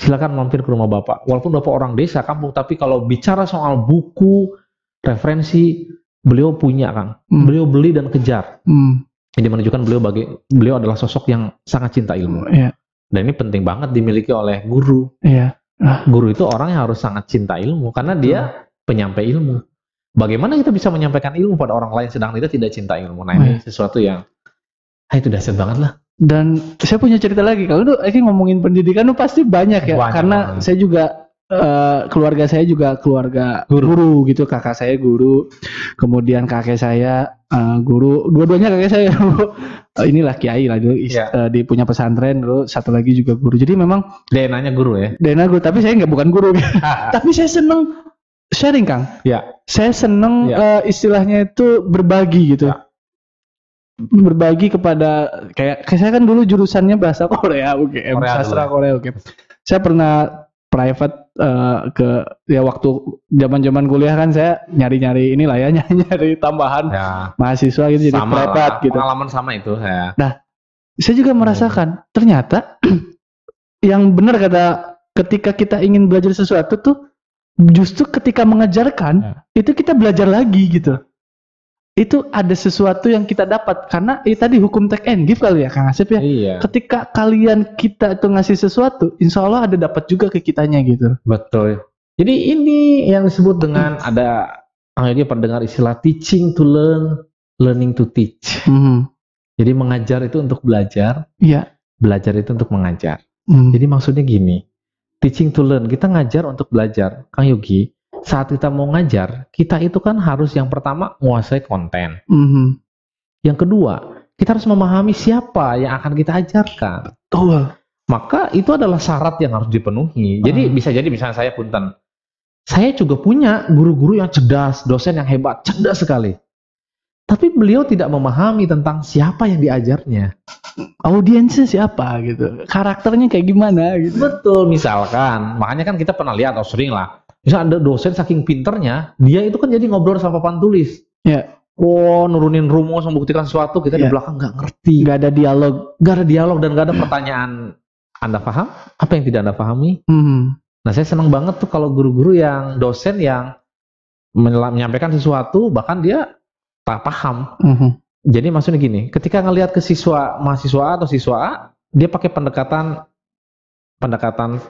silakan mampir ke rumah bapak. Walaupun bapak orang desa kampung, tapi kalau bicara soal buku referensi, beliau punya kan. Hmm. Beliau beli dan kejar. Hmm. Ini menunjukkan beliau bagi beliau adalah sosok yang sangat cinta ilmu. Iya, Dan ini penting banget dimiliki oleh guru. iya. Guru itu orang yang harus sangat cinta ilmu karena dia penyampai ilmu. Bagaimana kita bisa menyampaikan ilmu pada orang lain sedang kita tidak cinta ilmu? Nah ini sesuatu yang ah, itu dahsyat banget lah. Dan saya punya cerita lagi. Kalau ini ngomongin pendidikan tuh pasti banyak ya. Banyak Karena banget. saya juga eh, keluarga saya juga keluarga Guru. guru. gitu. Kakak saya guru, kemudian kakek saya eh, guru. Dua-duanya kakek saya [LAUGHS] Eh, inilah kiai lah dulu. is- Iya. eh, di punya pesantren dulu. Satu lagi juga guru. Jadi memang DNA-nya guru ya. Dana guru. Tapi saya nggak bukan guru. [LAUGHS] tapi saya seneng sharing kang. Ya. Saya seneng Ya. eh, istilahnya itu berbagi gitu. Ya. Berbagi kepada kayak, kayak saya kan dulu jurusannya bahasa Korea, UGM Korea sastra dulu. Korea, UGM. Saya pernah private eh, ke ya waktu zaman-zaman kuliah kan saya nyari-nyari inilah ya [LAUGHS] nyari-nyari tambahan Ya. mahasiswa gitu jadi Sama private lah. gitu. Pengalaman sama itu ya. Saya juga merasakan ternyata [CLEARS THROAT] yang benar kata ketika kita ingin belajar sesuatu tuh justru ketika mengajarkan Ya. itu kita belajar lagi gitu. Itu ada sesuatu yang kita dapat karena itu tadi hukum take and give kali ya Kang Asep ya. Iya. Ketika kalian kita itu ngasih sesuatu, insya Allah ada dapat juga ke kitanya gitu. Betul. Jadi ini yang disebut dengan ada ah dia pernah dengar istilah teaching to learn, learning to teach. Mhm. Jadi mengajar itu untuk belajar, Iya. belajar itu untuk mengajar. Mhm. Jadi maksudnya gini, teaching to learn, kita ngajar untuk belajar. Kang Yogi, saat kita mau ngajar, kita itu kan harus yang pertama menguasai konten. Mhm. Yang kedua, kita harus memahami siapa yang akan kita ajarkan. Betul. Maka itu adalah syarat yang harus dipenuhi. Jadi Hmm. bisa jadi misalnya saya punten, saya juga punya guru-guru yang cerdas, dosen yang hebat, cerdas sekali. Tapi beliau tidak memahami tentang siapa yang diajarnya. Audiensnya siapa gitu? Karakternya kayak gimana gitu? Betul, misalkan, makanya kan kita pernah lihat, oh sering lah. Misal ada dosen saking pinternya, dia itu kan jadi ngobrol sama papan tulis. Ya, Wow, nurunin rumus, membuktikan sesuatu, kita di Ya. belakang nggak ngerti. nggak ada dialog. Nggak ada dialog dan nggak ada pertanyaan. Anda paham? Apa yang tidak Anda pahami? Mhm. Nah, saya senang banget tuh kalau guru-guru yang dosen yang menyampaikan sesuatu, bahkan dia tak paham. Mhm. Jadi maksudnya gini, ketika ngelihat ke siswa mahasiswa A atau siswa A, dia pakai pendekatan pendekatan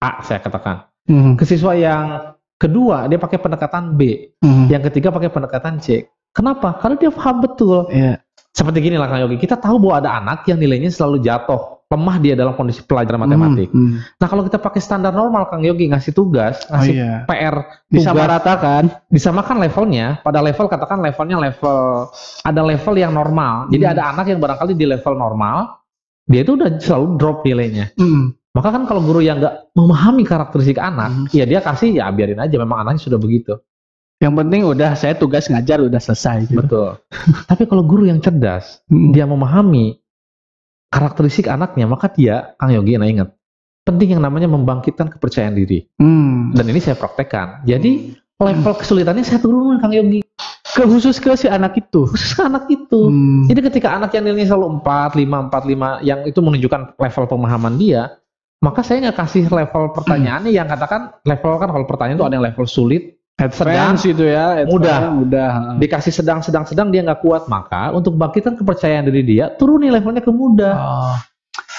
A saya katakan. Mhm. Ke siswa yang kedua dia pakai pendekatan B, Mhm. yang ketiga pakai pendekatan C. Kenapa? Karena dia paham betul. Iya. Seperti gini lah Kang Yogi, kita tahu bahwa ada anak yang nilainya selalu jatuh, lemah dia dalam kondisi pelajaran matematik. Mhm. Nah kalau kita pakai standar normal Kang Yogi ngasih tugas, Oh ngasih iya. PR, Disamaratakan. disamakan levelnya, pada level katakan levelnya level ada level yang normal. Jadi Hmm. ada anak yang barangkali di level normal, dia itu udah selalu drop nilainya. Mhm. Maka kan kalau guru yang nggak memahami karakteristik anak, Hmm. ya dia kasih ya biarin aja memang anaknya sudah begitu. Yang penting udah saya tugas ngajar udah selesai gitu. Betul. [LAUGHS] Tapi kalau guru yang cerdas, Mhm. dia memahami karakteristik anaknya, maka dia Kang Yogi nah ingat, penting yang namanya membangkitkan kepercayaan diri. Hmm. Dan ini saya praktekkan. Jadi level kesulitannya saya turunin Kang Yogi. Ke khusus ke si anak itu. Khusus ke anak itu. Hmm. Jadi ketika anak yang nilainya selalu 4, 5, 4, 5 yang itu menunjukkan level pemahaman dia, maka saya nggak kasih level pertanyaannya yang katakan level kan kalau pertanyaan itu ada yang level sulit, Advance itu ya, Mudah. mudah. dikasih sedang sedang sedang dia nggak kuat, maka untuk bangkitkan kepercayaan diri dia, turunin levelnya ke mudah. Oh.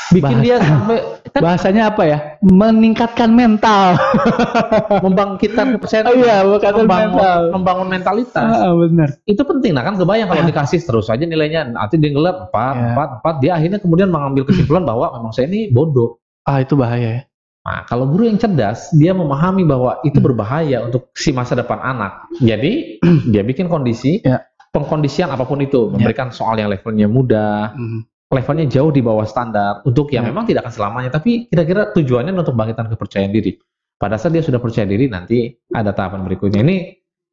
Bikin bahasa- dia sampai kan Bahasanya apa ya? Meningkatkan mental. [LAUGHS] membangkitkan kepercayaan Oh iya, membangun, mental. membangun mentalitas. Ah, benar. itu penting nah kan kebayang kalau dikasih terus aja nilainya nanti dia ngeliat 4, Ya. 4, 4 dia akhirnya kemudian mengambil kesimpulan bahwa memang saya ini bodoh Ah, itu bahaya ya. Nah, kalau guru yang cerdas, dia memahami bahwa itu Hmm. berbahaya untuk si masa depan anak. Jadi, [CLEARS THROAT] dia bikin kondisi, Ya. pengkondisian apa pun itu, memberikan soal yang levelnya mudah, Hmm. levelnya jauh di bawah standar, untuk yang Ya. memang tidak akan selamanya, tapi kira-kira tujuannya untuk bangkitkan kepercayaan diri. Pada saat dia sudah percaya diri, nanti ada tahapan berikutnya. Ini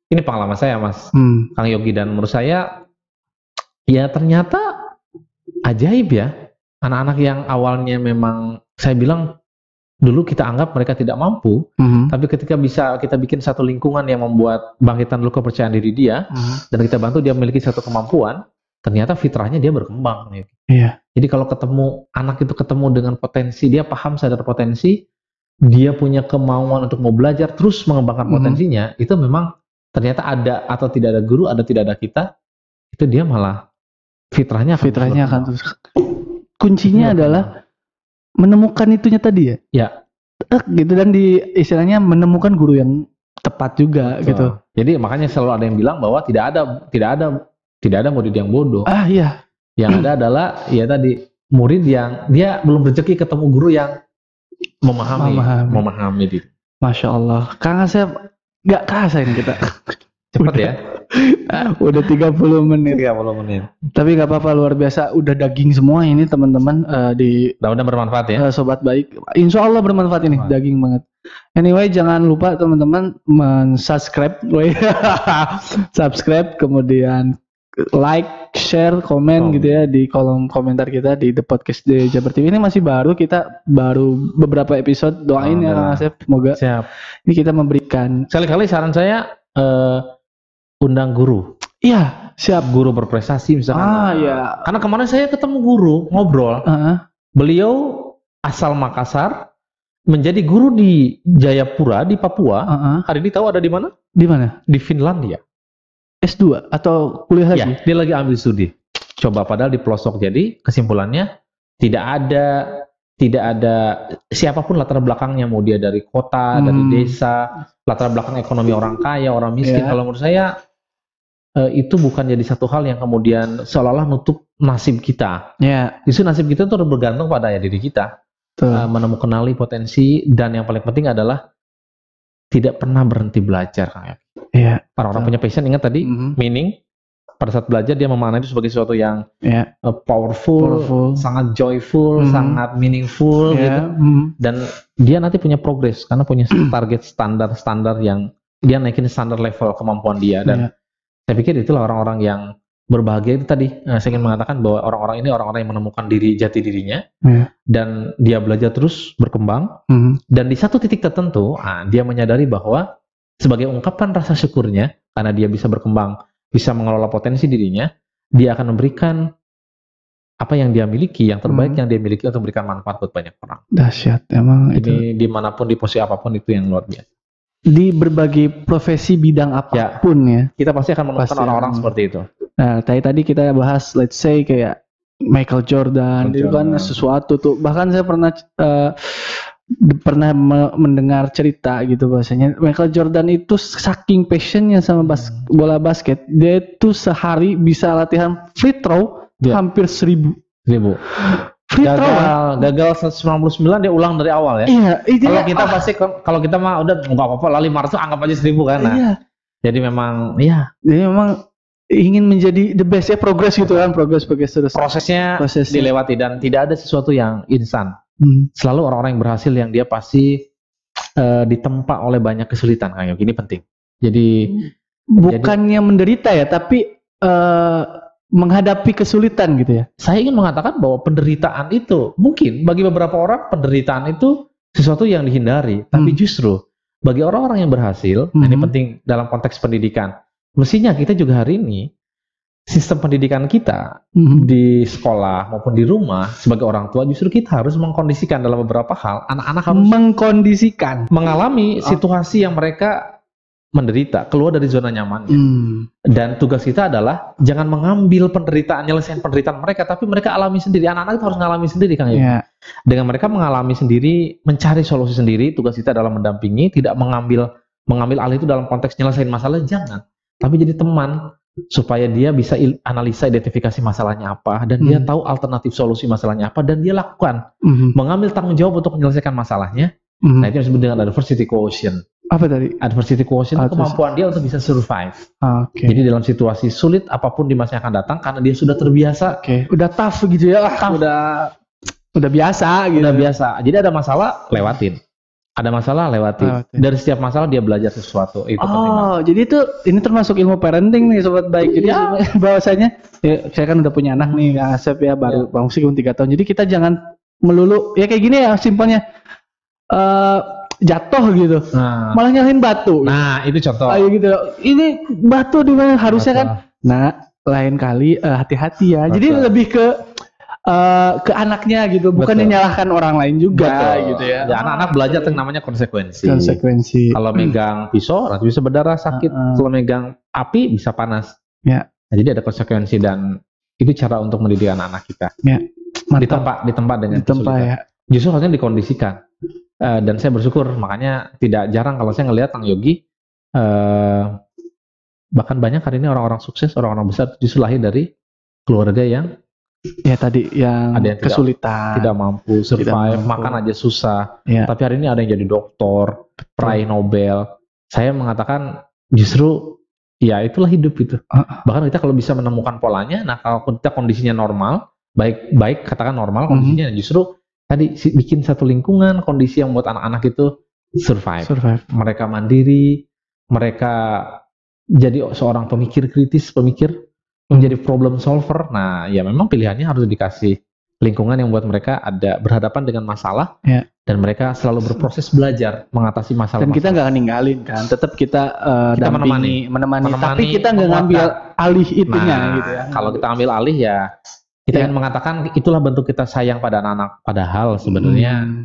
ini pengalaman saya, Mas Hmm. Kang Yogi, dan menurut saya, ya ternyata ajaib ya. Anak-anak yang awalnya memang, saya bilang, dulu kita anggap mereka tidak mampu, Hmm. tapi ketika bisa kita bikin satu lingkungan yang membuat bangkitan dulu kepercayaan diri dia, Hmm. dan kita bantu dia memiliki satu kemampuan, ternyata fitrahnya dia berkembang. nih. Iya. Jadi kalau ketemu anak itu ketemu dengan potensi, dia paham sadar potensi, dia punya kemauan untuk mau belajar terus mengembangkan Mhm. potensinya, itu memang ternyata ada atau tidak ada guru, ada tidak ada kita, itu dia malah fitrahnya akan Fitrahnya terus akan terus. Kuncinya Iya, adalah menemukan itunya tadi ya. Ya. Eh, gitu dan di istilahnya menemukan guru yang tepat juga Betul. gitu. Jadi makanya selalu ada yang bilang bahwa tidak ada tidak ada tidak ada murid yang bodoh. Ah iya. Yang ada [CLEARS THROAT] adalah ya tadi murid yang dia belum rezeki ketemu guru yang memahami Memahami. memahami. Masya Allah. Kang Asep nggak kerasa ini kita. [LAUGHS] Cepat ya. [LAUGHS] Udah 30 menit. 30 menit. Tapi nggak apa-apa luar biasa. Udah daging semua ini teman-teman eh, di Mudah-mudahan bermanfaat ya. eh, sobat baik. Insya Allah bermanfaat ini. Wah. Daging banget. Anyway, jangan lupa teman-teman men-subscribe, [LAUGHS] subscribe, kemudian like, share, komen Oh. gitu ya di kolom komentar kita di The Podcast di Jabar TV. Ini masih baru, kita baru beberapa episode. Doain ya Kang. Asep, semoga Siap. ini kita memberikan. Sekali-kali saran saya eh, undang guru, Iya, siap. guru berprestasi misalkan. Ah, ya. Karena kemarin saya ketemu guru ngobrol, Heeh. beliau asal Makassar menjadi guru di Jayapura di Papua. heeh. Hari ini tahu ada di mana? Di mana? Di Finlandia. S2 atau kuliah lagi? Ya, dia lagi ambil studi. Coba padahal di pelosok. Jadi kesimpulannya tidak ada tidak ada siapa pun latar belakangnya mau dia dari kota, Hmm. dari desa, latar belakang ekonomi orang kaya, orang miskin. Ya. Kalau menurut saya eh, itu bukan jadi satu hal yang kemudian seolah-olah nutup nasib kita. Ya, Justru nasib kita itu bergantung pada ya diri kita. Eh, menemukan kenali potensi dan yang paling penting adalah tidak pernah berhenti belajar Kang Yogi. Iya. Orang-orang punya passion ingat tadi Mhm. meaning pada saat belajar dia memaknai itu sebagai sesuatu yang Iya. uh, powerful, Powerful. sangat joyful, Mhm. sangat meaningful gitu. Iya. Mhm. Dan dia nanti punya progres karena punya [CLEARS THROAT] target standar-standar yang dia naikin standar level kemampuan dia dan Iya. Saya pikir itulah orang-orang yang berbahagia itu tadi Eh, saya ingin mengatakan bahwa orang-orang ini orang-orang yang menemukan diri jati dirinya Iya. dan dia belajar terus berkembang Mhm. dan di satu titik tertentu ah, dia menyadari bahwa sebagai ungkapan rasa syukurnya karena dia bisa berkembang bisa mengelola potensi dirinya dia akan memberikan apa yang dia miliki yang terbaik Hmm. yang dia miliki untuk memberikan manfaat buat banyak orang Dahsyat emang itu. ini di mana pun di posisi apa pun itu yang luar biasa Di berbagai profesi bidang apa pun ya. kita pasti akan menemukan orang-orang seperti itu Nah, tadi tadi kita bahas let's say kayak Michael Jordan, Michael itu kan sesuatu tuh. Bahkan saya pernah eh, pernah me- mendengar cerita gitu bahasanya Michael Jordan itu saking passionnya sama bas- Hmm. bola basket, dia tuh sehari bisa latihan free throw Iya. hampir seribu Ribu. Free gagal gagal 199 dia ulang dari awal ya Iya, itu kalau kita pasti kalau kita mah udah nggak apa-apa lah 500 anggap aja 1000 kan nah iya. jadi memang ya Jadi memang ingin menjadi the best ya progress gitu kan, progress progress terus. prosesnya Prosesnya. dilewati dan tidak ada sesuatu yang instan. Hmm. Selalu orang-orang yang berhasil yang dia pasti eh, ditempa oleh banyak kesulitan, Kang Yogi. Ini penting. Jadi Bukannya menderita ya, tapi eh, menghadapi kesulitan gitu ya. saya ingin mengatakan bahwa penderitaan itu mungkin bagi beberapa orang penderitaan itu sesuatu yang dihindari, tapi Hmm. justru bagi orang-orang yang berhasil, nah ini penting dalam konteks pendidikan. Mestinya kita juga hari ini sistem pendidikan kita Hmm. di sekolah maupun di rumah sebagai orang tua justru kita harus mengkondisikan dalam beberapa hal anak-anak harus Mengkondisikan. mengalami situasi yang mereka menderita keluar dari zona nyamannya Hmm. dan tugas kita adalah jangan mengambil penderitaan nyelesain penderitaan mereka tapi mereka alami sendiri anak-anak itu harus mengalami sendiri Kang. Ya. dengan mereka mengalami sendiri mencari solusi sendiri tugas kita adalah mendampingi tidak mengambil mengambil alih itu dalam konteks nyelesain masalah jangan tapi jadi teman supaya dia bisa analisa identifikasi masalahnya apa dan dia Hmm. tahu alternatif solusi masalahnya apa dan dia lakukan Hmm. mengambil tanggung jawab untuk menyelesaikan masalahnya Hmm. nah itu yang disebut dengan adversity quotient Apa tadi? adversity quotient Adversity. kemampuan dia untuk bisa survive Ah, Oke. jadi dalam situasi sulit apa pun di masa yang akan datang karena dia sudah terbiasa Oke. Udah tough gitu ya. Ah, udah udah biasa gitu. udah biasa jadi ada masalah lewatin ada masalah lewatin Lewatin. dari setiap masalah dia belajar sesuatu itu penting. Oh, jadi itu ini termasuk ilmu parenting nih sobat baik. Jadi sebenarnya [LAUGHS] bahwasanya ya, saya kan udah punya anak nih, Kang Asep ya baru bang umur tiga tahun. Jadi kita jangan melulu ya kayak gini ya simpelnya eh jatuh gitu. nah Malah nyalahin batu. nah itu contoh Ayo gitu. Ini batu di mana harusnya kan. Contoh. Nah, lain kali eh, hati-hati ya. Jadi Betul. lebih ke eh, ke anaknya gitu, bukan menyalahkan orang lain juga Betul. gitu ya. anak-anak belajar yang namanya konsekuensi konsekuensi. kalau megang pisau nanti bisa berdarah sakit Uh-uh. kalau megang api bisa panas Ya. Nah, jadi ada konsekuensi dan itu cara untuk mendidik anak-anak kita Mantap. ditempa ditempa dengan Di tempat kesulitan. ya. Justru harusnya dikondisikan Eh, dan saya bersyukur makanya tidak jarang kalau saya ngelihat Kang Yogi eh, bahkan banyak hari ini orang-orang sukses orang-orang besar justru lahir dari keluarga yang Ya tadi yang, Ada yang tidak- kesulitan. tidak mampu survive mampu. makan aja susah Ya. tapi hari ini ada yang jadi doktor peraih Nobel saya mengatakan justru ya itulah hidup itu Uh-uh. bahkan kita kalau bisa menemukan polanya nah kalau kita kondisinya normal baik baik katakan normal kondisinya justru tadi bikin satu lingkungan kondisi yang buat anak-anak itu survive Survive. mereka mandiri mereka jadi seorang pemikir kritis pemikir menjadi problem solver nah ya memang pilihannya harus dikasih lingkungan yang buat mereka ada berhadapan dengan masalah Ya. dan mereka selalu berproses belajar mengatasi masalah Dan kita nggak ninggalin kan, tetap kita, eh, Kita dampingi, menemani, Menemani, tapi kita nggak ngambil alih itunya Nah, gitu ya. kalau kita ambil alih ya kita Ya. ingin mengatakan itulah bentuk kita sayang pada anak-anak padahal sebenarnya Hmm,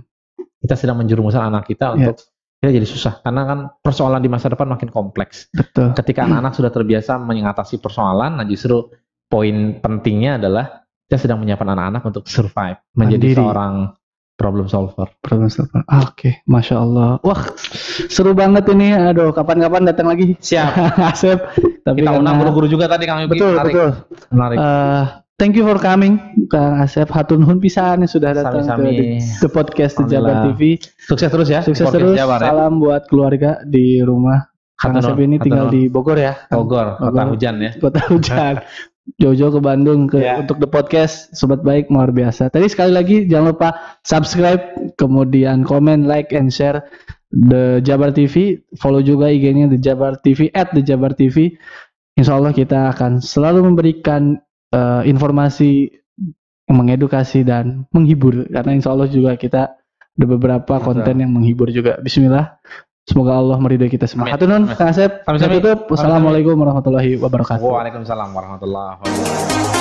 kita sedang menjerumuskan anak kita Ya. untuk kita jadi susah karena kan persoalan di masa depan makin kompleks betul. ketika anak-anak sudah terbiasa mengatasi persoalan nah justru poin pentingnya adalah kita sedang menyiapkan anak-anak untuk survive menjadi Mandiri. seorang problem solver Problem solver. Ah, Oke, masya Allah. Wah, seru banget ini. Aduh, kapan-kapan datang lagi. siap [LAUGHS] Asep. Tapi kita undang karena- guru-guru juga tadi kami Betul, betul. menarik Eh, thank you for coming Kang Asep hatur nuhun pisan yang sudah datang Sami-sami. ke the, podcast The Jabar. TV. Sukses terus ya. Sukses Podcast terus. Jabar ya. Salam buat keluarga di rumah. Kang Asep ini hatur tinggal di Bogor ya. Kang? Bogor, kota Bogor. hujan ya. Kota Hujan. [LAUGHS] Jojo ke Bandung ke Ya. untuk the podcast sobat baik luar biasa. Tadi sekali lagi jangan lupa subscribe, kemudian komen, like and share the Jabar TV. Follow juga IG-nya the Jabar TV at the Jabar TV. Insya Allah kita akan selalu memberikan eh, informasi mengedukasi dan menghibur karena insya Allah juga kita ada beberapa Betul. konten yang menghibur juga. Bismillah. Semoga Allah meridhoi kita semua. Amin. Kang Asep. Tutup. Wassalamualaikum warahmatullahi wabarakatuh. Waalaikumsalam warahmatullahi wabarakatuh.